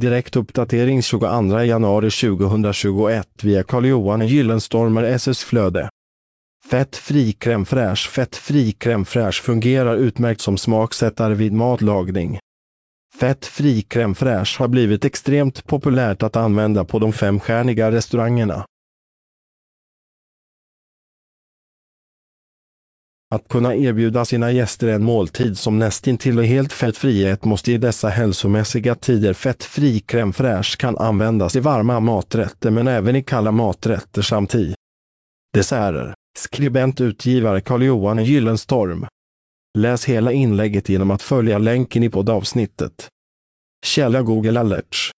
Direktuppdatering 22 januari 2021 via Carl-Johan Gyllenstormer SS Flöde. Fettfri crème fraîche Fettfri crème fraîche fungerar utmärkt som smaksättare vid matlagning. Fettfri crème fraîche har blivit extremt populärt att använda på de femstjärniga restaurangerna. Att kunna erbjuda sina gäster en måltid som nästintill är helt fettfri ett måste i dessa hälsomässiga tider fettfri crème fraîche kan användas i varma maträtter men även i kalla maträtter samt i desserter. Skribent utgivare Carl-Johan Gyllenstorm. Läs hela inlägget genom att följa länken i poddavsnittet. Källa Google Alerts